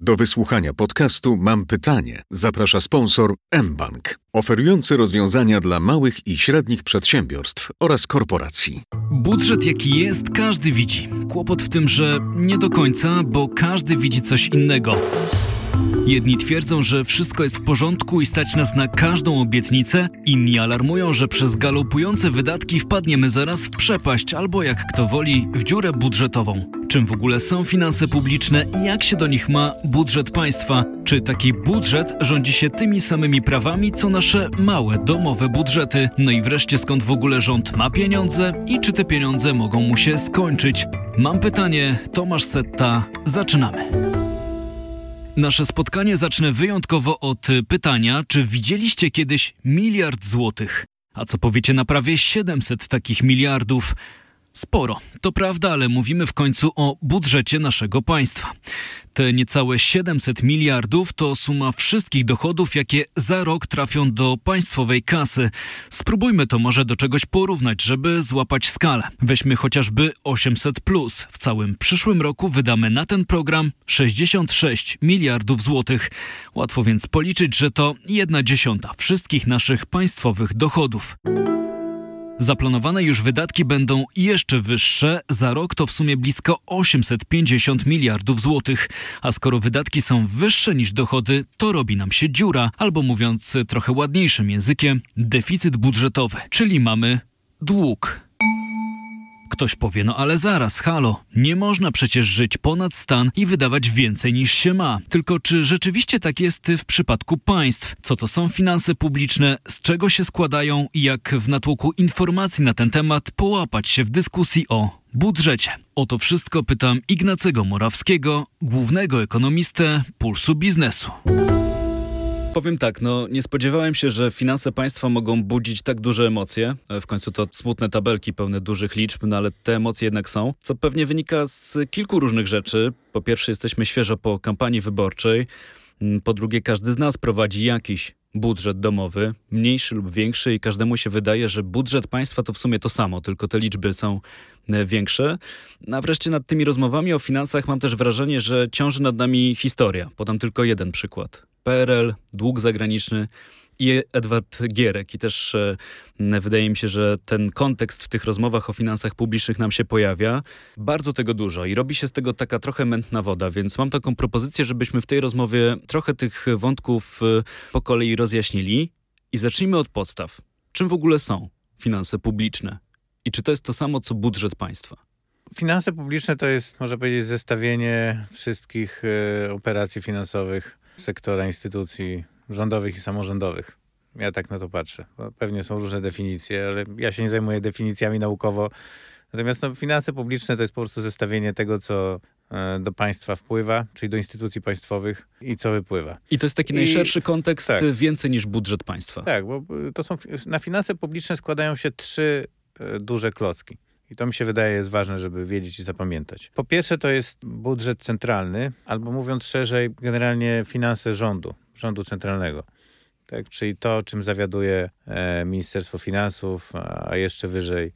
Do wysłuchania podcastu Mam pytanie. Zaprasza sponsor mBank, oferujący rozwiązania dla małych i średnich przedsiębiorstw oraz korporacji. Budżet jaki jest, każdy widzi. Kłopot w tym, że nie do końca, bo każdy widzi coś innego. Jedni twierdzą, że wszystko jest w porządku i stać nas na każdą obietnicę, inni alarmują, że przez galopujące wydatki wpadniemy zaraz w przepaść albo jak kto woli, w dziurę budżetową. Czym w ogóle są finanse publiczne i jak się do nich ma budżet państwa? Czy taki budżet rządzi się tymi samymi prawami, co nasze małe domowe budżety? No i wreszcie skąd w ogóle rząd ma pieniądze i czy te pieniądze mogą mu się skończyć? Mam pytanie, Tomasz Setta, zaczynamy. Nasze spotkanie zacznę wyjątkowo od pytania, czy widzieliście kiedyś miliard złotych? A co powiecie na prawie 700 takich miliardów? Sporo, to prawda, ale mówimy w końcu o budżecie naszego państwa. Te niecałe 700 miliardów to suma wszystkich dochodów, jakie za rok trafią do państwowej kasy. Spróbujmy to może do czegoś porównać, żeby złapać skalę. Weźmy chociażby 800. Plus. W całym przyszłym roku wydamy na ten program 66 miliardów złotych. Łatwo więc policzyć, że to jedna dziesiąta wszystkich naszych państwowych dochodów. Zaplanowane już wydatki będą jeszcze wyższe. Za rok to w sumie blisko 850 miliardów złotych. A skoro wydatki są wyższe niż dochody, to robi nam się dziura, albo mówiąc trochę ładniejszym językiem, deficyt budżetowy, czyli mamy dług. Ktoś powie, no ale zaraz, halo, nie można przecież żyć ponad stan i wydawać więcej niż się ma. Tylko czy rzeczywiście tak jest w przypadku państw? Co to są finanse publiczne, z czego się składają i jak w natłoku informacji na ten temat połapać się w dyskusji o budżecie? O to wszystko pytam Ignacego Morawskiego, głównego ekonomistę Pulsu Biznesu powiem tak, no nie spodziewałem się, że finanse państwa mogą budzić tak duże emocje. E, w końcu to smutne tabelki pełne dużych liczb, no ale te emocje jednak są. Co pewnie wynika z kilku różnych rzeczy. Po pierwsze, jesteśmy świeżo po kampanii wyborczej. Mm, po drugie, każdy z nas prowadzi jakiś budżet domowy, mniejszy lub większy, i każdemu się wydaje, że budżet państwa to w sumie to samo, tylko te liczby są e, większe. A wreszcie nad tymi rozmowami o finansach mam też wrażenie, że ciąży nad nami historia. Podam tylko jeden przykład. PRL, dług zagraniczny i Edward Gierek. I też e, wydaje mi się, że ten kontekst w tych rozmowach o finansach publicznych nam się pojawia. Bardzo tego dużo i robi się z tego taka trochę mętna woda, więc mam taką propozycję, żebyśmy w tej rozmowie trochę tych wątków e, po kolei rozjaśnili i zacznijmy od podstaw. Czym w ogóle są finanse publiczne? I czy to jest to samo, co budżet państwa? Finanse publiczne to jest, można powiedzieć, zestawienie wszystkich y, operacji finansowych sektora instytucji rządowych i samorządowych. Ja tak na to patrzę. Pewnie są różne definicje, ale ja się nie zajmuję definicjami naukowo. Natomiast no, finanse publiczne to jest po prostu zestawienie tego, co e, do państwa wpływa, czyli do instytucji państwowych i co wypływa. I to jest taki I, najszerszy kontekst, tak. więcej niż budżet państwa. Tak, bo to są, na finanse publiczne składają się trzy e, duże klocki. I to mi się wydaje jest ważne, żeby wiedzieć i zapamiętać. Po pierwsze to jest budżet centralny, albo mówiąc szerzej, generalnie finanse rządu, rządu centralnego. Tak, czyli to, czym zawiaduje e, Ministerstwo Finansów, a jeszcze wyżej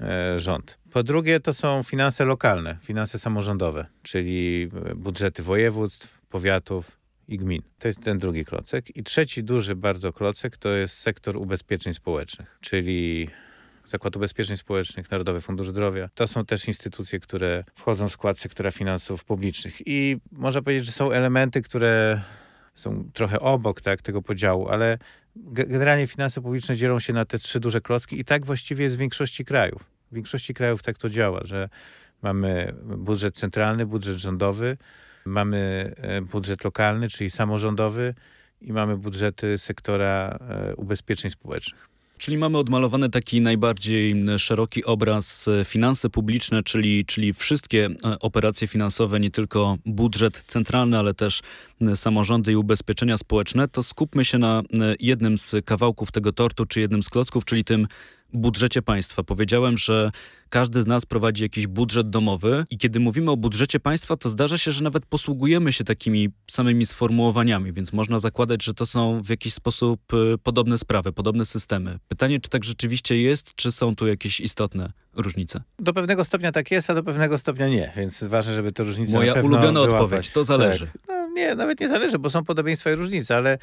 e, rząd. Po drugie, to są finanse lokalne, finanse samorządowe, czyli e, budżety województw, powiatów i gmin. To jest ten drugi klocek. I trzeci duży bardzo klocek to jest sektor ubezpieczeń społecznych, czyli Zakład Ubezpieczeń Społecznych, Narodowy Fundusz Zdrowia. To są też instytucje, które wchodzą w skład sektora finansów publicznych. I można powiedzieć, że są elementy, które są trochę obok tak, tego podziału, ale generalnie finanse publiczne dzielą się na te trzy duże klocki i tak właściwie jest w większości krajów. W większości krajów tak to działa, że mamy budżet centralny, budżet rządowy, mamy e, budżet lokalny, czyli samorządowy i mamy budżety sektora e, ubezpieczeń społecznych. Czyli mamy odmalowany taki najbardziej szeroki obraz e, finanse publiczne, czyli, czyli wszystkie e, operacje finansowe, nie tylko budżet centralny, ale też samorządy i ubezpieczenia społeczne. To skupmy się na jednym z kawałków tego tortu, czy jednym z klocków, czyli tym budżecie państwa. Powiedziałem, że każdy z nas prowadzi jakiś budżet domowy i kiedy mówimy o budżecie państwa, to zdarza się, że nawet posługujemy się takimi samymi sformułowaniami, więc można zakładać, że to są w jakiś sposób y, podobne sprawy, podobne systemy. Pytanie, czy tak rzeczywiście jest, czy są tu jakieś istotne różnice? Do pewnego stopnia tak jest, a do pewnego stopnia nie, więc ważne, żeby te różnice Moja na ulubiona odpowiedź, to zależy. Tak. No, nie, nawet nie zależy, bo są podobieństwa i różnice, ale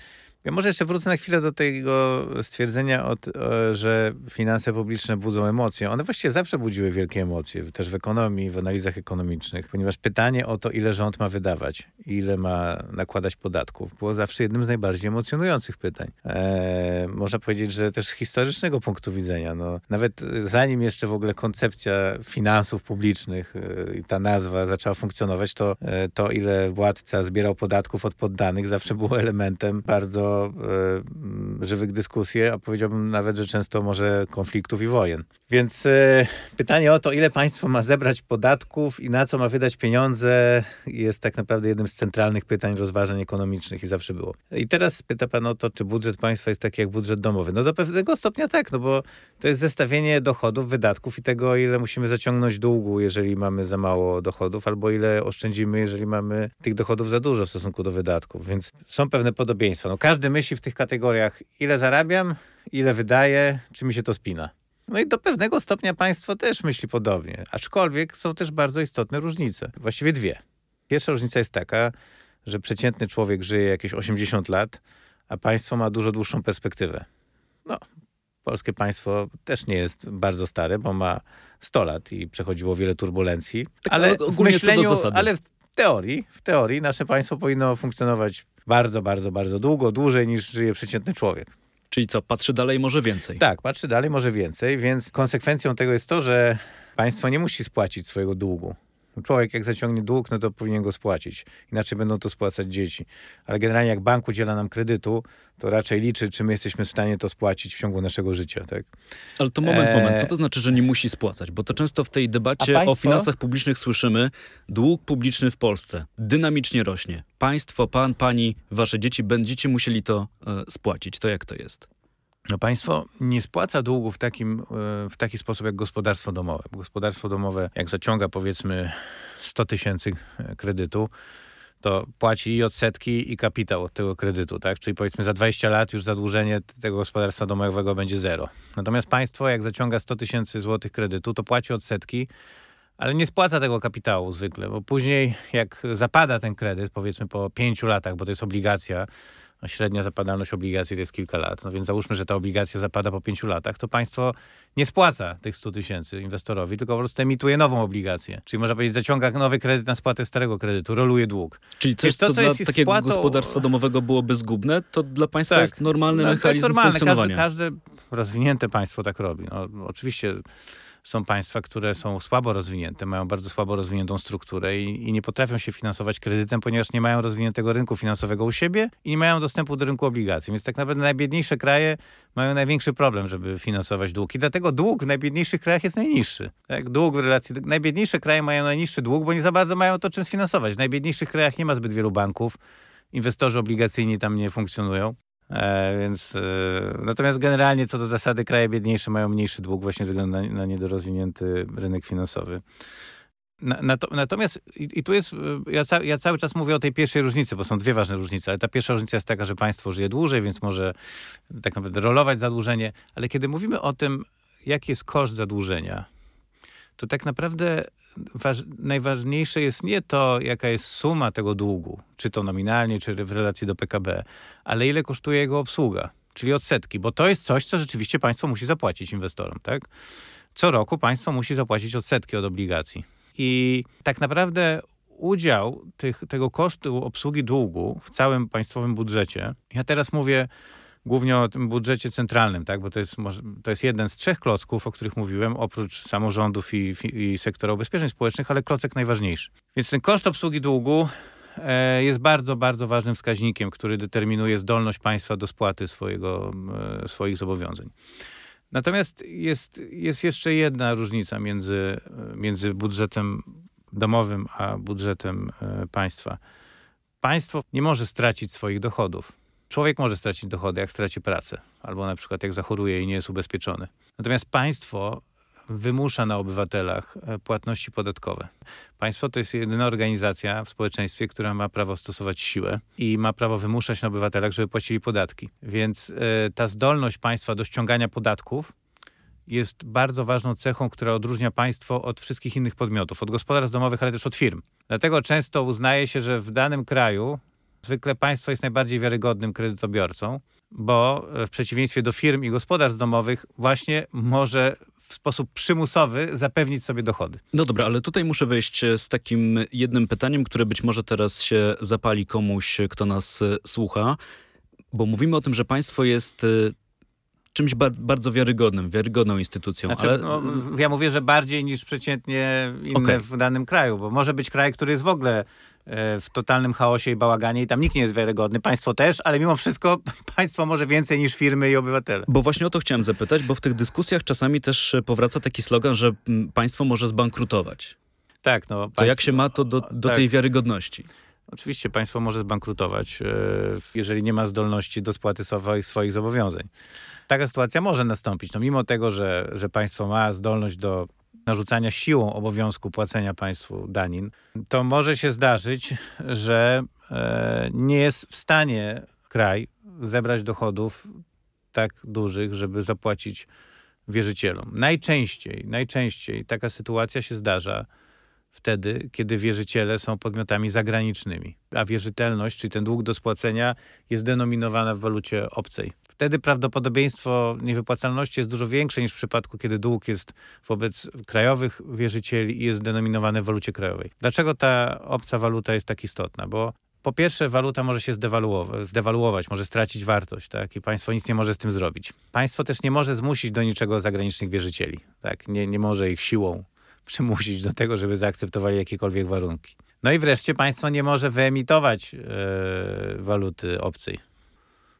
ja może jeszcze wrócę na chwilę do tego stwierdzenia, od, że finanse publiczne budzą emocje. One właściwie zawsze budziły wielkie emocje, też w ekonomii, w analizach ekonomicznych, ponieważ pytanie o to, ile rząd ma wydawać, ile ma nakładać podatków, było zawsze jednym z najbardziej emocjonujących pytań. Eee, można powiedzieć, że też z historycznego punktu widzenia. No, nawet zanim jeszcze w ogóle koncepcja finansów publicznych e, i ta nazwa zaczęła funkcjonować, to, e, to ile władca zbierał podatków od poddanych zawsze było elementem bardzo e, żywych dyskusji, a powiedziałbym nawet, że często może konfliktów i wojen. Więc e, pytanie o to, ile państwo ma zebrać podatków i na co ma wydać pieniądze, jest tak naprawdę jednym z centralnych pytań rozważań ekonomicznych i zawsze było. I teraz pyta pan o to, czy budżet państwa jest taki jak budżet domowy. No do pewnego stopnia tak, no bo to jest zestawienie dochodów, wydatków i tego, ile musimy zaciągnąć długu, jeżeli mamy za mało dochodów, albo ile oszczędzimy, jeżeli mamy tych dochodów za dużo w stosunku do wydatków. Więc są pewne podobieństwa. No każdy myśli w tych kategoriach, ile zarabiam, ile wydaję, czy mi się to spina. No i do pewnego stopnia państwo też myśli podobnie, aczkolwiek są też bardzo istotne różnice. Właściwie dwie. Pierwsza różnica jest taka, że przeciętny człowiek żyje jakieś 80 lat, a państwo ma dużo dłuższą perspektywę. No, polskie państwo też nie jest bardzo stare, bo ma 100 lat i przechodziło wiele turbulencji. Tak, ale w myśleniu, ale w teorii, w teorii nasze państwo powinno funkcjonować bardzo, bardzo, bardzo długo, dłużej niż żyje przeciętny człowiek. Czyli co, patrzy dalej, może więcej? Tak, patrzy dalej, może więcej, więc konsekwencją tego jest to, że państwo nie musi spłacić swojego długu. Człowiek jak zaciągnie dług, no to powinien go spłacić. Inaczej będą to spłacać dzieci. Ale generalnie jak bank udziela nam kredytu, to raczej liczy, czy my jesteśmy w stanie to spłacić w ciągu naszego życia. Tak? Ale to moment, moment. Co to znaczy, że nie musi spłacać? Bo to często w tej debacie państwo? o finansach publicznych słyszymy, dług publiczny w Polsce dynamicznie rośnie. Państwo, pan, pani, wasze dzieci będziecie musieli to e, spłacić. To jak to jest? No państwo nie spłaca długu w, takim, e, w taki sposób jak gospodarstwo domowe. Gospodarstwo domowe, jak zaciąga powiedzmy 100 tysięcy e, kredytu, to płaci i odsetki, i kapitał od tego kredytu, tak? Czyli powiedzmy za 20 lat już zadłużenie tego gospodarstwa domowego będzie zero. Natomiast państwo, jak zaciąga 100 tysięcy złotych kredytu, to płaci odsetki, ale nie spłaca tego kapitału zwykle, bo później jak zapada ten kredyt, powiedzmy po 5 latach, bo to jest obligacja, średnia zapadalność obligacji to jest kilka lat, no więc załóżmy, że ta obligacja zapada po pięciu latach, to państwo nie spłaca tych 100 tysięcy inwestorowi, tylko po prostu emituje nową obligację. Czyli można powiedzieć, zaciąga nowy kredyt na spłatę starego kredytu, roluje dług. Czyli coś, to, co, co dla takiego spłatą... gospodarstwa domowego byłoby zgubne, to dla państwa tak. jest normalny no, mechanizm to jest normalne. Każde, każde rozwinięte państwo tak robi. No, oczywiście są państwa, które są słabo rozwinięte, mają bardzo słabo rozwiniętą strukturę i, i, nie potrafią się finansować kredytem, ponieważ nie mają rozwiniętego rynku finansowego u siebie i nie mają dostępu do rynku obligacji. Więc tak naprawdę najbiedniejsze kraje mają największy problem, żeby finansować dług. I dlatego dług w najbiedniejszych krajach jest najniższy. Tak? Dług w relacji. Najbiedniejsze kraje mają najniższy dług, bo nie za bardzo mają to czym sfinansować. W najbiedniejszych krajach nie ma zbyt wielu banków inwestorzy obligacyjni tam nie funkcjonują. E, więc e, natomiast generalnie co do zasady kraje biedniejsze mają mniejszy dług właśnie ze względu na, na niedorozwinięty rynek finansowy. Na, natomiast i, i, tu jest, e, ja, ca, ja, cały czas mówię o tej pierwszej różnicy, bo są dwie ważne różnice, ale ta pierwsza różnica jest taka, że państwo żyje dłużej, więc może tak naprawdę rolować zadłużenie, ale kiedy mówimy o tym, jaki jest koszt zadłużenia, to tak naprawdę najważniejsze jest nie to, jaka jest suma tego długu, czy to nominalnie, czy w relacji do PKB, ale ile kosztuje jego obsługa, czyli odsetki, bo to jest coś, co rzeczywiście państwo musi zapłacić inwestorom, tak? Co roku państwo musi zapłacić odsetki od obligacji. I tak naprawdę udział tych, tego kosztu obsługi długu w całym państwowym budżecie, ja teraz mówię głównie o tym budżecie centralnym, tak? bo to jest, to jest jeden z trzech klocków, o których mówiłem, oprócz samorządów i, i sektora ubezpieczeń społecznych, ale klocek najważniejszy. Więc ten koszt obsługi długu e, jest bardzo, bardzo ważnym wskaźnikiem, który determinuje zdolność państwa do spłaty swojego, e, swoich zobowiązań. Natomiast jest, jest jeszcze jedna różnica między, między budżetem domowym a budżetem e, państwa. Państwo nie może stracić swoich dochodów Człowiek może stracić dochody, jak straci pracę, albo na przykład jak zachoruje i nie jest ubezpieczony. Natomiast państwo wymusza na obywatelach e, płatności podatkowe. Państwo to jest jedyna organizacja w społeczeństwie, która ma prawo stosować siłę i ma prawo wymuszać na obywatelach, żeby płacili podatki. Więc y, ta zdolność państwa do ściągania podatków jest bardzo ważną cechą, która odróżnia państwo od wszystkich innych podmiotów, od gospodarstw domowych, ale też od firm. Dlatego często uznaje się, że w danym kraju zwykle państwo jest najbardziej wiarygodnym kredytobiorcą, bo w przeciwieństwie do firm i gospodarstw domowych właśnie może w sposób przymusowy zapewnić sobie dochody. No dobra, ale tutaj muszę wejść e, z takim jednym pytaniem, które być może teraz się zapali komuś, kto nas e, słucha, bo mówimy o tym, że państwo jest e, czymś ba bardzo wiarygodnym, wiarygodną instytucją. Znaczy, ale... no, ja mówię, że bardziej niż przeciętnie inne okay. w danym kraju, bo może być kraj, który jest w ogóle w totalnym chaosie i bałaganie i tam nikt nie jest wiarygodny, państwo też, ale mimo wszystko państwo może więcej niż firmy i obywatele. Bo właśnie o to chciałem zapytać, bo w tych dyskusjach czasami też powraca taki slogan, że państwo może zbankrutować. Tak, no. Państwo, to jak się ma to do, do tak. tej wiarygodności? Oczywiście państwo może zbankrutować, e, jeżeli nie ma zdolności do spłaty swoich, swoich zobowiązań. Taka sytuacja może nastąpić. No mimo tego, że, że państwo ma zdolność do narzucania siłą obowiązku płacenia państwu danin, to może się zdarzyć, że e, nie jest w stanie kraj zebrać dochodów tak dużych, żeby zapłacić wierzycielom. Najczęściej, najczęściej taka sytuacja się zdarza wtedy, kiedy wierzyciele są podmiotami zagranicznymi, a wierzytelność, czyli ten dług do spłacenia, jest denominowana w walucie obcej. Wtedy prawdopodobieństwo niewypłacalności jest dużo większe niż w przypadku, kiedy dług jest wobec krajowych wierzycieli i jest denominowany w walucie krajowej. Dlaczego ta obca waluta jest tak istotna? Bo po pierwsze, waluta może się zdewaluować, może stracić wartość, tak? I państwo nic nie może z tym zrobić. Państwo też nie może zmusić do niczego zagranicznych wierzycieli, tak? Nie, nie może ich siłą przymusić do tego, żeby zaakceptowali jakiekolwiek warunki. No i wreszcie państwo nie może wyemitować e, waluty obcej.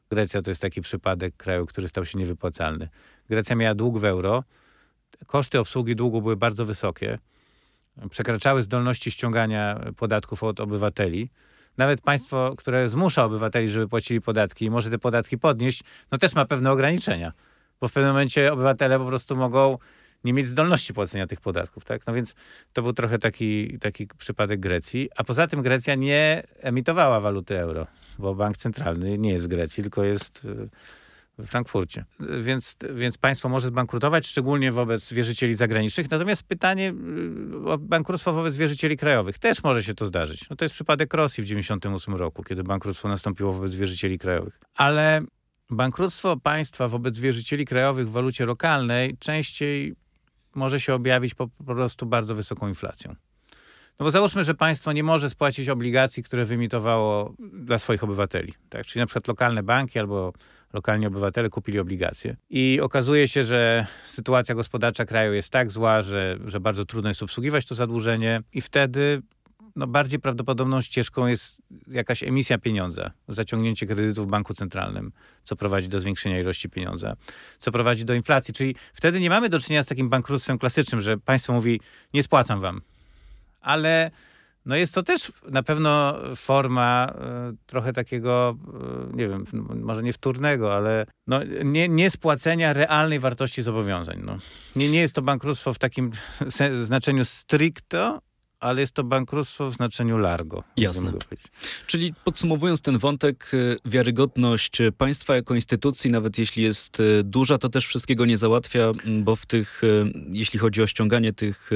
Grecja to jest taki przypadek kraju, który stał się niewypłacalny. Grecja miała dług w euro, koszty obsługi długu były bardzo wysokie, przekraczały zdolności ściągania podatków od obywateli. Nawet państwo, które zmusza obywateli, żeby płacili podatki i może te podatki podnieść, no też ma pewne ograniczenia, bo w pewnym momencie obywatele po prostu mogą nie mieć zdolności płacenia tych podatków, tak? No więc to był trochę taki, taki przypadek Grecji. A poza tym Grecja nie emitowała waluty euro, bo bank centralny nie jest w Grecji, tylko jest w Frankfurcie. Więc, więc państwo może zbankrutować, szczególnie wobec wierzycieli zagranicznych. Natomiast pytanie y, o bankructwo wobec wierzycieli krajowych. Też może się to zdarzyć. No to jest przypadek Rosji w 1998 roku, kiedy bankructwo nastąpiło wobec wierzycieli krajowych. Ale bankructwo państwa wobec wierzycieli krajowych w walucie lokalnej częściej może się objawić po prostu bardzo wysoką inflacją. No bo załóżmy, że państwo nie może spłacić obligacji, które wyemitowało dla swoich obywateli. Tak? Czyli na przykład lokalne banki albo lokalni obywatele kupili obligacje. I okazuje się, że sytuacja gospodarcza kraju jest tak zła, że, że bardzo trudno jest obsługiwać to zadłużenie i wtedy no, bardziej prawdopodobną ścieżką jest jakaś emisja pieniądza, zaciągnięcie kredytu w banku centralnym, co prowadzi do zwiększenia ilości pieniądza, co prowadzi do inflacji. Czyli wtedy nie mamy do czynienia z takim bankructwem klasycznym, że państwo mówi, nie spłacam wam. Ale no jest to też na pewno forma y, trochę takiego, y, nie wiem, może nie wtórnego, ale no, nie, nie spłacenia realnej wartości zobowiązań. No. Nie, nie jest to bankructwo w takim znaczeniu stricto, ale jest to bankructwo w znaczeniu largo. Jasne. Czyli podsumowując ten wątek, y, wiarygodność państwa jako instytucji, nawet jeśli jest y, duża, to też wszystkiego nie załatwia, bo w tych, y, jeśli chodzi o ściąganie tych,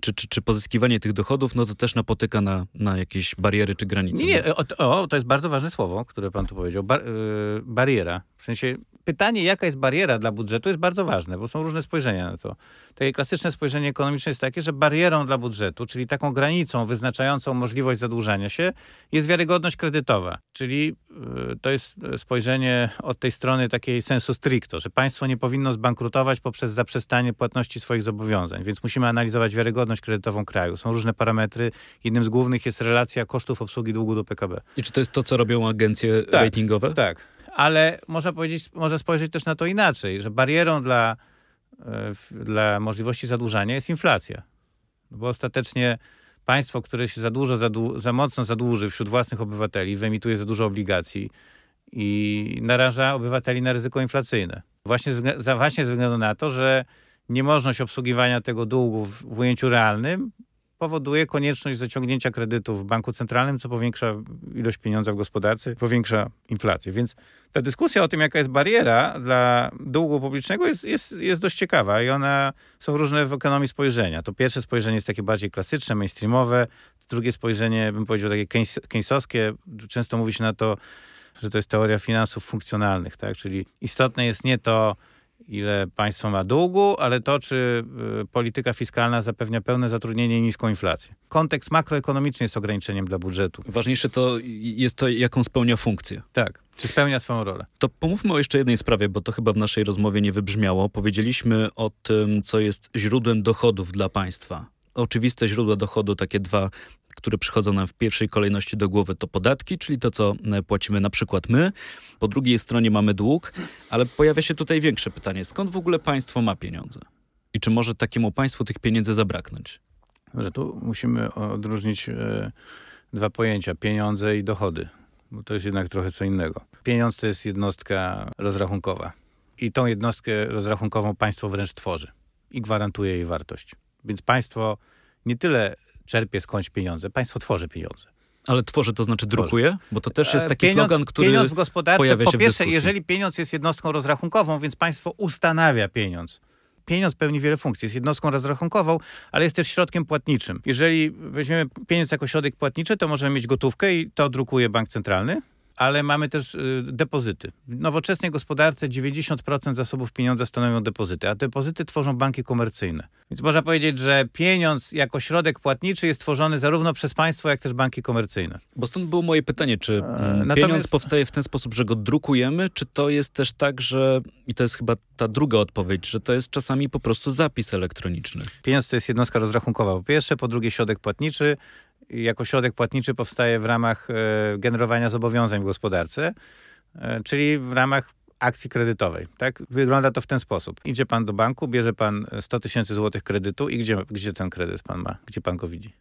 czy, czy, czy pozyskiwanie tych dochodów, no to też napotyka na, na jakieś bariery czy granice. Nie, nie, o, o to jest bardzo ważne słowo, które pan tu powiedział. Bar, yy, bariera. W sensie pytanie, jaka jest bariera dla budżetu, jest bardzo ważne, bo są różne spojrzenia na to. Takie klasyczne spojrzenie ekonomiczne jest takie, że barierą dla budżetu, czyli taką granicą wyznaczającą możliwość zadłużania się, jest wiarygodność kredytowa. Czyli y, to jest spojrzenie od tej strony takiej sensu stricto, że państwo nie powinno zbankrutować poprzez zaprzestanie płatności swoich zobowiązań, więc musimy analizować wiarygodność kredytową kraju. Są różne parametry. Jednym z głównych jest relacja kosztów obsługi długu do PKB. I czy to jest to, co robią agencje tak, ratingowe? Tak ale można powiedzieć, może spojrzeć też na to inaczej, że barierą dla, e, dla możliwości zadłużania jest inflacja. No bo ostatecznie państwo, które się za dużo, za, za mocno zadłuży wśród własnych obywateli, wyemituje za dużo obligacji i naraża obywateli na ryzyko inflacyjne. Właśnie, właśnie ze względu na to, że niemożność obsługiwania tego długu w, w ujęciu realnym powoduje konieczność zaciągnięcia kredytu w banku centralnym, co powiększa ilość pieniądza w gospodarce, powiększa inflację. Więc ta dyskusja o tym, jaka jest bariera dla długu publicznego jest, jest, jest dość ciekawa i ona, są różne w ekonomii spojrzenia. To pierwsze spojrzenie jest takie bardziej klasyczne, mainstreamowe, drugie spojrzenie, bym powiedział, takie keynesowskie. Często mówi się na to, że to jest teoria finansów funkcjonalnych, tak? Czyli istotne jest nie to, ile państwo ma długu, ale to, czy y, polityka fiskalna zapewnia pełne zatrudnienie i niską inflację. Kontekst makroekonomiczny jest ograniczeniem dla budżetu. Ważniejsze to jest to, jaką spełnia funkcję. Tak. Czy spełnia swoją rolę? To pomówmy o jeszcze jednej sprawie, bo to chyba w naszej rozmowie nie wybrzmiało. Powiedzieliśmy o tym, co jest źródłem dochodów dla państwa. Oczywiste źródła dochodu, takie dwa które przychodzą nam w pierwszej kolejności do głowy, to podatki, czyli to, co e, płacimy na przykład my. Po drugiej stronie mamy dług, ale pojawia się tutaj większe pytanie. Skąd w ogóle państwo ma pieniądze? I czy może takiemu państwu tych pieniędzy zabraknąć? Że tu musimy odróżnić e, dwa pojęcia: pieniądze i dochody, bo to jest jednak trochę co innego. Pieniądz to jest jednostka rozrachunkowa. I tą jednostkę rozrachunkową państwo wręcz tworzy i gwarantuje jej wartość. Więc państwo nie tyle czerpie skądś pieniądze. Państwo tworzy pieniądze. Ale tworzy to znaczy drukuje? Bo to też jest taki pieniądz, slogan, który pieniądz w gospodarce, pojawia się po pierwsze, jeżeli pieniądz jest jednostką rozrachunkową, więc państwo ustanawia pieniądz. Pieniądz pełni wiele funkcji. Jest jednostką rozrachunkową, ale jest też środkiem płatniczym. Jeżeli weźmiemy pieniądz jako środek płatniczy, to możemy mieć gotówkę i to drukuje bank centralny ale mamy też y, depozyty. W nowoczesnej gospodarce 90% zasobów pieniądza stanowią depozyty, a depozyty tworzą banki komercyjne. Więc można powiedzieć, że pieniądz jako środek płatniczy jest tworzony zarówno przez państwo, jak też banki komercyjne. Bo stąd było moje pytanie, czy e, Natomiast... pieniądz powstaje w ten sposób, że go drukujemy, czy to jest też tak, że, i to jest chyba ta druga odpowiedź, że to jest czasami po prostu zapis elektroniczny? Pieniądz to jest jednostka rozrachunkowa po pierwsze, po drugie środek płatniczy, jako środek płatniczy powstaje w ramach e, generowania zobowiązań w gospodarce, e, czyli w ramach akcji kredytowej. Tak? Wygląda to w ten sposób. Idzie pan do banku, bierze pan 100 tysięcy złotych kredytu i gdzie, gdzie ten kredyt pan ma? Gdzie pan go widzi?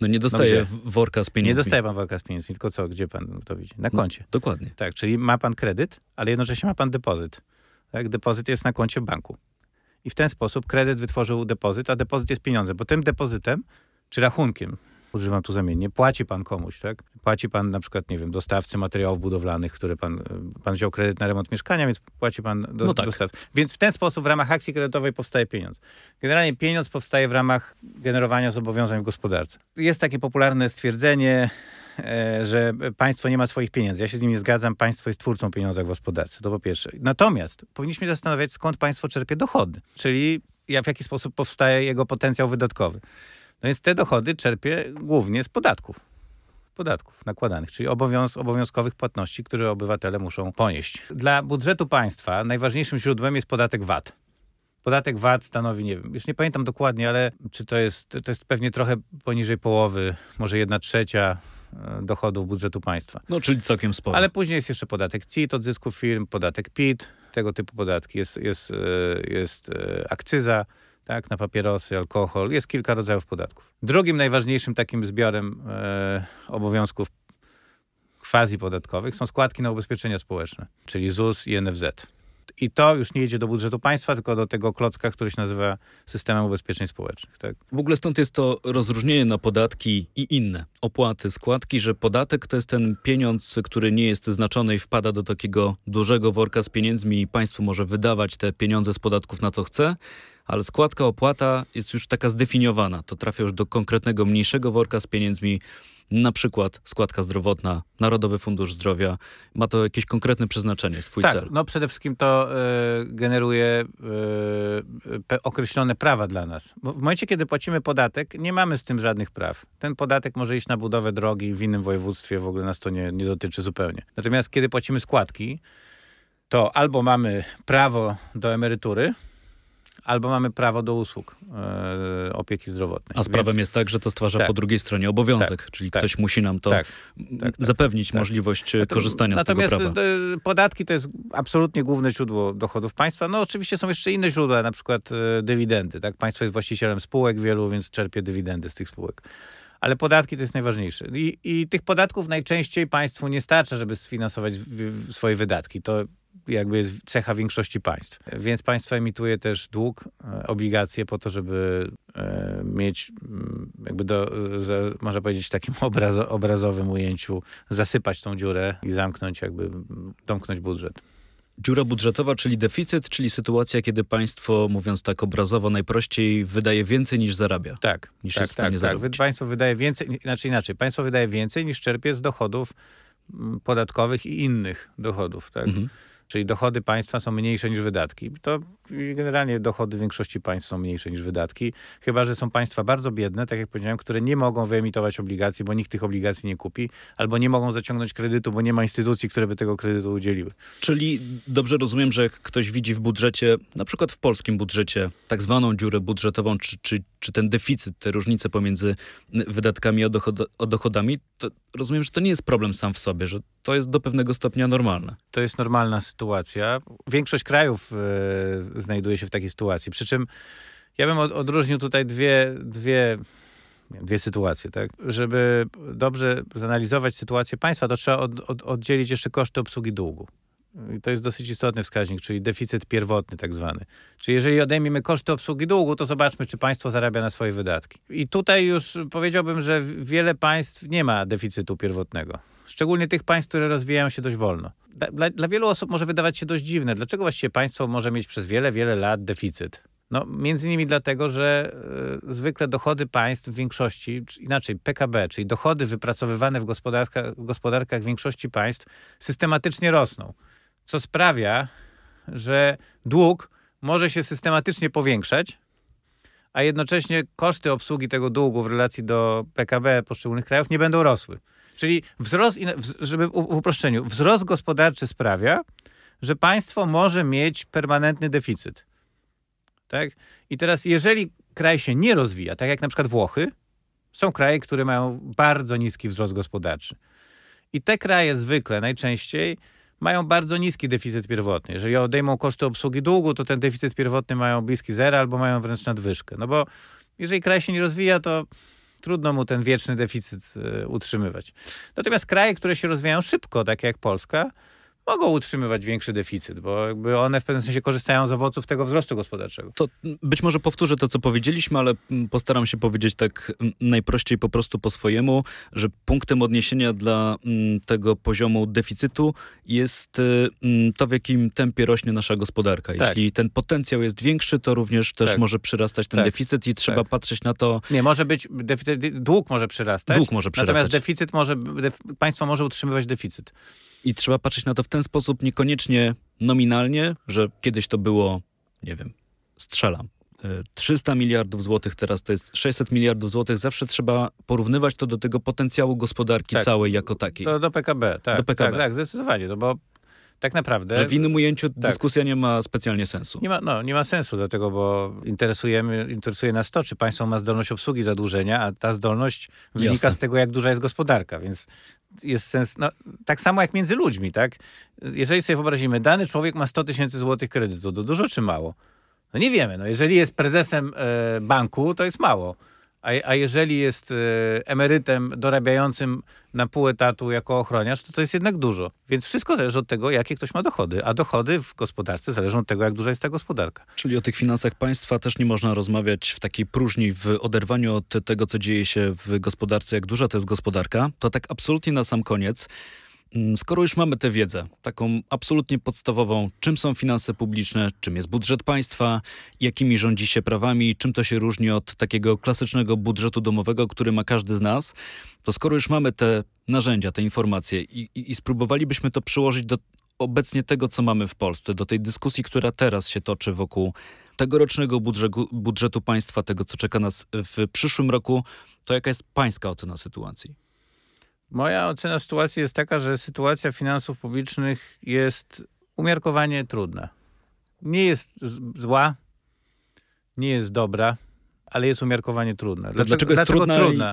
No nie dostaje no worka z pieniędzmi. Nie dostaje pan worka z pieniędzmi, tylko co? Gdzie pan to widzi? Na no, koncie. No, dokładnie. Tak, czyli ma pan kredyt, ale jednocześnie ma pan depozyt. Tak? Depozyt jest na koncie w banku. I w ten sposób kredyt wytworzył depozyt, a depozyt jest pieniądze, bo tym depozytem, czy rachunkiem, używam tu zamiennie, płaci pan komuś, tak? Płaci pan na przykład, nie wiem, dostawcy materiałów budowlanych, które pan, pan wziął kredyt na remont mieszkania, więc płaci pan do, no tak. dostawcy. Więc w ten sposób w ramach akcji kredytowej powstaje pieniądz. Generalnie pieniądz powstaje w ramach generowania zobowiązań w gospodarce. Jest takie popularne stwierdzenie, e, że państwo nie ma swoich pieniędzy. Ja się z nim nie zgadzam. Państwo jest twórcą pieniądza w gospodarce, to po pierwsze. Natomiast powinniśmy zastanawiać, skąd państwo czerpie dochody, czyli w jaki sposób powstaje jego potencjał wydatkowy. No więc te dochody czerpie głównie z podatków. Podatków nakładanych, czyli obowiąz obowiązkowych płatności, które obywatele muszą ponieść. Dla budżetu państwa najważniejszym źródłem jest podatek VAT. Podatek VAT stanowi, nie wiem, już nie pamiętam dokładnie, ale czy to jest, to jest pewnie trochę poniżej połowy, może jedna trzecia e, dochodów budżetu państwa. No, czyli całkiem sporo. Ale później jest jeszcze podatek CIT od zysku firm, podatek PIT, tego typu podatki. Jest, jest, e, jest e, akcyza tak, na papierosy, alkohol. Jest kilka rodzajów podatków. Drugim najważniejszym takim zbiorem e, obowiązków quasi podatkowych są składki na ubezpieczenia społeczne, czyli ZUS i NFZ. I to już nie idzie do budżetu państwa, tylko do tego klocka, który się nazywa systemem ubezpieczeń społecznych. Tak? W ogóle stąd jest to rozróżnienie na podatki i inne opłaty, składki, że podatek to jest ten pieniądz, który nie jest znaczony i wpada do takiego dużego worka z pieniędzmi i państwo może wydawać te pieniądze z podatków na co chce, ale składka, opłata jest już taka zdefiniowana. To trafia już do konkretnego, mniejszego worka z pieniędzmi, na przykład składka zdrowotna, Narodowy Fundusz Zdrowia, ma to jakieś konkretne przeznaczenie, swój tak, cel. No przede wszystkim to y, generuje y, określone prawa dla nas. Bo w momencie, kiedy płacimy podatek, nie mamy z tym żadnych praw. Ten podatek może iść na budowę drogi w innym województwie, w ogóle nas to nie, nie dotyczy zupełnie. Natomiast kiedy płacimy składki, to albo mamy prawo do emerytury, albo mamy prawo do usług e, opieki zdrowotnej. A sprawem Więc... jest tak, że to stwarza tak. po drugiej stronie obowiązek, tak, czyli tak, ktoś musi nam to tak, tak, tak, zapewnić możliwość e, korzystania z tego prawa. Natomiast e, podatki to jest absolutnie główne źródło dochodów państwa. No oczywiście są jeszcze inne źródła, na przykład dywidendy. Tak? Państwo jest właścicielem spółek wielu, więc czerpie dywidendy z tych spółek ale podatki to jest najważniejsze. I, I, tych podatków najczęściej państwu nie starcza, żeby sfinansować w, w swoje wydatki. To jakby jest cecha większości państw. Więc państwo emituje też dług, e, obligacje po to, żeby e, mieć mm, jakby do, można powiedzieć w takim obrazo, obrazowym ujęciu zasypać tą dziurę i zamknąć jakby, domknąć budżet. Dziura budżetowa, czyli deficyt, czyli sytuacja, kiedy państwo, mówiąc tak obrazowo, najprościej wydaje więcej niż zarabia. Tak, niż tak, jest w stanie tak, zarobić. tak. Państwo wydaje więcej, inaczej inaczej, państwo wydaje więcej niż czerpie z dochodów mm, podatkowych i innych dochodów, tak? Mhm. Czyli dochody państwa są mniejsze niż wydatki. To generalnie dochody większości państw są mniejsze niż wydatki, chyba że są państwa bardzo biedne, tak jak powiedziałem, które nie mogą wyemitować obligacji, bo nikt tych obligacji nie kupi, albo nie mogą zaciągnąć kredytu, bo nie ma instytucji, które by tego kredytu udzieliły. Czyli dobrze rozumiem, że jak ktoś widzi w budżecie, na przykład w polskim budżecie, tak zwaną dziurę budżetową, czy, czy, czy ten deficyt, te różnice pomiędzy wydatkami a, dochod a dochodami, rozumiem, że to nie jest problem sam w sobie, że to jest do pewnego stopnia normalne. To jest normalna sytuacja. Większość krajów e, znajduje się w takiej sytuacji. Przy czym ja bym od, odróżnił tutaj dwie, dwie, dwie sytuacje. Tak? Żeby dobrze zanalizować sytuację państwa, to trzeba od, od, oddzielić jeszcze koszty obsługi długu. I to jest dosyć istotny wskaźnik, czyli deficyt pierwotny tak zwany. Czyli jeżeli odejmiemy koszty obsługi długu, to zobaczmy, czy państwo zarabia na swoje wydatki. I tutaj już powiedziałbym, że wiele państw nie ma deficytu pierwotnego. Szczególnie tych państw, które rozwijają się dość wolno. Dla, dla wielu osób może wydawać się dość dziwne, dlaczego właściwie państwo może mieć przez wiele, wiele lat deficyt. No, między innymi dlatego, że y, zwykle dochody państw w większości, inaczej PKB, czyli dochody wypracowywane w gospodarkach, w gospodarkach większości państw systematycznie rosną co sprawia, że dług może się systematycznie powiększać, a jednocześnie koszty obsługi tego długu w relacji do PKB poszczególnych krajów nie będą rosły. Czyli wzrost, żeby w uproszczeniu, wzrost gospodarczy sprawia, że państwo może mieć permanentny deficyt. Tak? I teraz, jeżeli kraj się nie rozwija, tak jak na przykład Włochy, są kraje, które mają bardzo niski wzrost gospodarczy. I te kraje zwykle, najczęściej, mają bardzo niski deficyt pierwotny. Jeżeli odejmą koszty obsługi długu, to ten deficyt pierwotny mają bliski zera albo mają wręcz nadwyżkę. No bo jeżeli kraj się nie rozwija, to trudno mu ten wieczny deficyt y, utrzymywać. Natomiast kraje, które się rozwijają szybko, takie jak Polska, mogą utrzymywać większy deficyt, bo jakby one w pewnym sensie korzystają z owoców tego wzrostu gospodarczego. To być może powtórzę to, co powiedzieliśmy, ale postaram się powiedzieć tak najprościej po prostu po swojemu, że punktem odniesienia dla tego poziomu deficytu jest y, to, w jakim tempie rośnie nasza gospodarka. Tak. Jeśli ten potencjał jest większy, to również też tak. może przyrastać ten tak. deficyt i trzeba tak. patrzeć na to... Nie, może być, deficyt, dług może przyrastać. Dług może przyrastać. Natomiast deficyt może, państwo może utrzymywać deficyt. I trzeba patrzeć na to w ten sposób, niekoniecznie nominalnie, że kiedyś to było, nie wiem, strzelam, 300 miliardów złotych, teraz to jest 600 miliardów złotych. Zawsze trzeba porównywać to do tego potencjału gospodarki tak, całej jako takiej. Do, do PKB, tak. Do PKB. Tak, tak, zdecydowanie, no bo tak naprawdę... Że w innym ujęciu tak. dyskusja nie ma specjalnie sensu. Nie ma, no, nie ma sensu, dlatego, bo interesujemy, interesuje nas to, czy państwo ma zdolność obsługi zadłużenia, a ta zdolność wynika Jasne. z tego, jak duża jest gospodarka, więc jest sens, no, tak samo jak między ludźmi, tak? Jeżeli sobie wyobrazimy, dany człowiek ma 100 tysięcy złotych kredytu, to dużo czy mało? No nie wiemy, no jeżeli jest prezesem e, banku, to jest mało. A, a jeżeli jest y, emerytem dorabiającym na pół etatu jako ochroniarz, to to jest jednak dużo. Więc wszystko zależy od tego, jakie ktoś ma dochody. A dochody w gospodarce zależą od tego, jak duża jest ta gospodarka. Czyli o tych finansach państwa też nie można rozmawiać w takiej próżni, w oderwaniu od tego, co dzieje się w gospodarce, jak duża to jest gospodarka. To tak absolutnie na sam koniec. Mm, skoro już mamy tę wiedzę, taką absolutnie podstawową, czym są finanse publiczne, czym jest budżet państwa, jakimi rządzi się prawami, czym to się różni od takiego klasycznego budżetu domowego, który ma każdy z nas, to skoro już mamy te narzędzia, te informacje i, i, i spróbowalibyśmy to przyłożyć do obecnie tego, co mamy w Polsce, do tej dyskusji, która teraz się toczy wokół tegorocznego budżetu, budżetu państwa, tego, co czeka nas w przyszłym roku, to jaka jest pańska ocena sytuacji? Moja ocena sytuacji jest taka, że sytuacja finansów publicznych jest umiarkowanie trudna. Nie jest zła, nie jest dobra, ale jest umiarkowanie trudna. Dlaczego, dlaczego jest dlaczego trudna, trudna?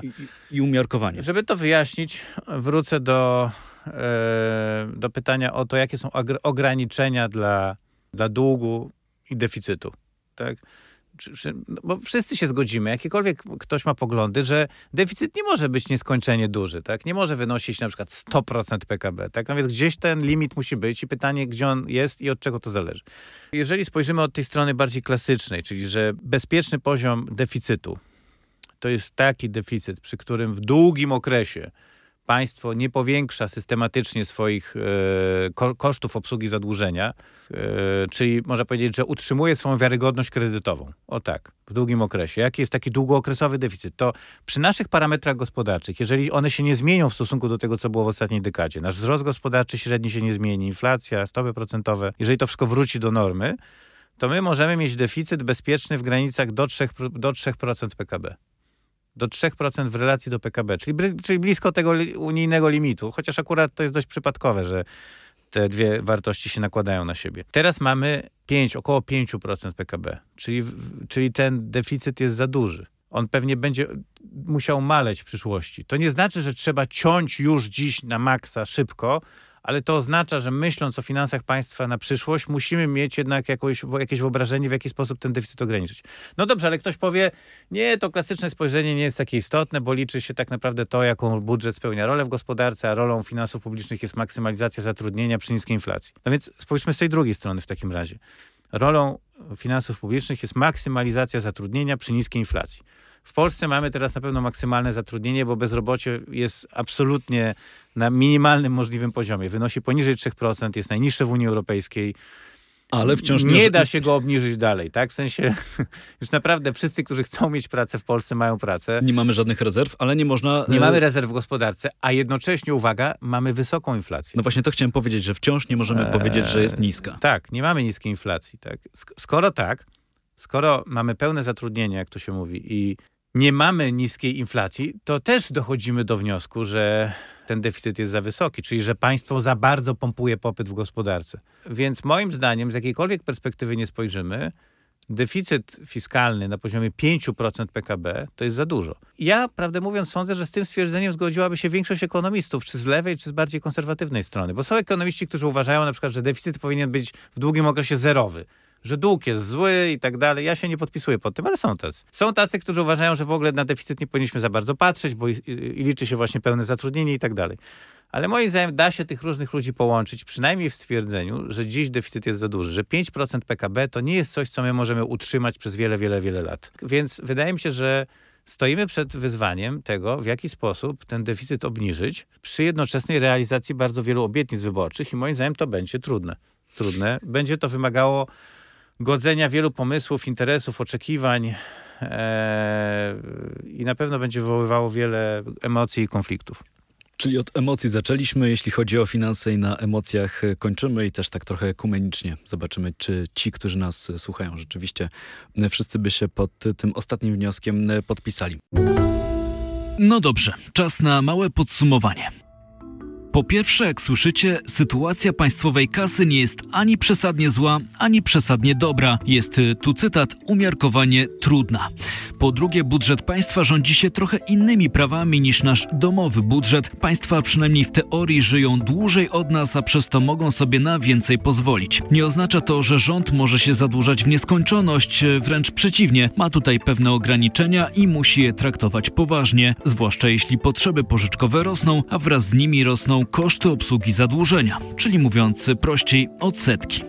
I, i, umiarkowanie? Żeby to wyjaśnić, wrócę do, e, do pytania o to, jakie są ograniczenia dla, dla długu i deficytu. Tak? No bo wszyscy się zgodzimy, jakikolwiek ktoś ma poglądy, że deficyt nie może być nieskończenie duży, tak? Nie może wynosić na przykład 100% PKB, tak? No więc gdzieś ten limit musi być i pytanie, gdzie on jest i od czego to zależy. Jeżeli spojrzymy od tej strony bardziej klasycznej, czyli że bezpieczny poziom deficytu to jest taki deficyt, przy którym w długim okresie państwo nie powiększa systematycznie swoich e, kosztów obsługi zadłużenia, e, czyli można powiedzieć, że utrzymuje swoją wiarygodność kredytową. O tak, w długim okresie. Jaki jest taki długookresowy deficyt? To przy naszych parametrach gospodarczych, jeżeli one się nie zmienią w stosunku do tego, co było w ostatniej dekadzie, nasz wzrost gospodarczy średni się nie zmieni, inflacja, stopy procentowe, jeżeli to wszystko wróci do normy, to my możemy mieć deficyt bezpieczny w granicach do 3%, do 3 PKB do 3% w relacji do PKB, czyli, czyli blisko tego unijnego limitu, chociaż akurat to jest dość przypadkowe, że te dwie wartości się nakładają na siebie. Teraz mamy 5, około 5% PKB, czyli, czyli ten deficyt jest za duży. On pewnie będzie musiał maleć w przyszłości. To nie znaczy, że trzeba ciąć już dziś na maksa szybko, ale to oznacza, że myśląc o finansach państwa na przyszłość, musimy mieć jednak jakoś, jakieś wyobrażenie, w jaki sposób ten deficyt ograniczyć. No dobrze, ale ktoś powie, nie, to klasyczne spojrzenie nie jest takie istotne, bo liczy się tak naprawdę to, jaką budżet spełnia rolę w gospodarce, a rolą finansów publicznych jest maksymalizacja zatrudnienia przy niskiej inflacji. No więc spójrzmy z tej drugiej strony w takim razie. Rolą finansów publicznych jest maksymalizacja zatrudnienia przy niskiej inflacji. W Polsce mamy teraz na pewno maksymalne zatrudnienie, bo bezrobocie jest absolutnie na minimalnym możliwym poziomie. Wynosi poniżej 3%, jest najniższe w Unii Europejskiej. Ale wciąż nie, nie da się go obniżyć dalej, tak? W sensie już naprawdę wszyscy, którzy chcą mieć pracę w Polsce, mają pracę. Nie mamy żadnych rezerw, ale nie można. Nie mamy rezerw w gospodarce, a jednocześnie, uwaga, mamy wysoką inflację. No właśnie to chciałem powiedzieć, że wciąż nie możemy eee, powiedzieć, że jest niska. Tak, nie mamy niskiej inflacji, tak. Skoro tak, skoro mamy pełne zatrudnienie, jak to się mówi, i nie mamy niskiej inflacji, to też dochodzimy do wniosku, że ten deficyt jest za wysoki, czyli że państwo za bardzo pompuje popyt w gospodarce. Więc moim zdaniem, z jakiejkolwiek perspektywy nie spojrzymy, deficyt fiskalny na poziomie 5% PKB to jest za dużo. Ja, prawdę mówiąc, sądzę, że z tym stwierdzeniem zgodziłaby się większość ekonomistów, czy z lewej, czy z bardziej konserwatywnej strony. Bo są ekonomiści, którzy uważają na przykład, że deficyt powinien być w długim okresie zerowy że dług jest zły i tak dalej. Ja się nie podpisuję pod tym, ale są tacy. Są tacy, którzy uważają, że w ogóle na deficyt nie powinniśmy za bardzo patrzeć, bo i, i liczy się właśnie pełne zatrudnienie i tak dalej. Ale moim zdaniem da się tych różnych ludzi połączyć, przynajmniej w stwierdzeniu, że dziś deficyt jest za duży, że 5% PKB to nie jest coś, co my możemy utrzymać przez wiele, wiele, wiele lat. Więc wydaje mi się, że stoimy przed wyzwaniem tego, w jaki sposób ten deficyt obniżyć przy jednoczesnej realizacji bardzo wielu obietnic wyborczych i moim zdaniem to będzie trudne. Trudne. Będzie to wymagało godzenia wielu pomysłów, interesów, oczekiwań e, i na pewno będzie wywoływało wiele emocji i konfliktów. Czyli od emocji zaczęliśmy, jeśli chodzi o finanse i na emocjach kończymy i też tak trochę ekumenicznie zobaczymy, czy ci, którzy nas słuchają, rzeczywiście wszyscy by się pod tym ostatnim wnioskiem podpisali. No dobrze, czas na małe podsumowanie. Po pierwsze, jak słyszycie, sytuacja państwowej kasy nie jest ani przesadnie zła, ani przesadnie dobra. Jest y, tu cytat umiarkowanie trudna. Po drugie, budżet państwa rządzi się trochę innymi prawami niż nasz domowy budżet. Państwa przynajmniej w teorii żyją dłużej od nas, a przez to mogą sobie na więcej pozwolić. Nie oznacza to, że rząd może się zadłużać w nieskończoność, y, wręcz przeciwnie. Ma tutaj pewne ograniczenia i musi je traktować poważnie, zwłaszcza jeśli potrzeby pożyczkowe rosną, a wraz z nimi rosną koszty obsługi zadłużenia, czyli mówiąc prościej odsetki.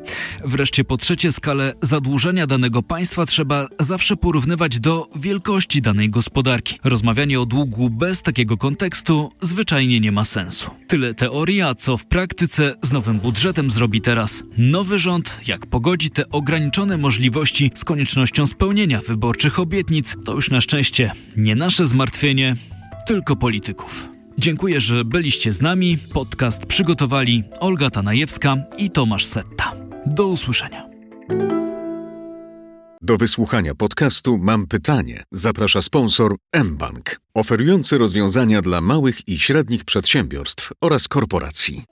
Wreszcie po trzecie skalę zadłużenia danego państwa trzeba zawsze porównywać do wielkości danej gospodarki. Rozmawianie o długu bez takiego kontekstu zwyczajnie nie ma sensu. Tyle teorii, a co w praktyce z nowym budżetem zrobi teraz nowy rząd, jak pogodzi te ograniczone możliwości z koniecznością spełnienia wyborczych obietnic, to już na szczęście nie nasze zmartwienie, tylko polityków. Dziękuję, że byliście z nami. Podcast przygotowali Olga Tanajewska i Tomasz Setta. Do usłyszenia. Do wysłuchania podcastu Mam pytanie. Zaprasza sponsor mBank, oferujący rozwiązania dla małych i średnich przedsiębiorstw oraz korporacji.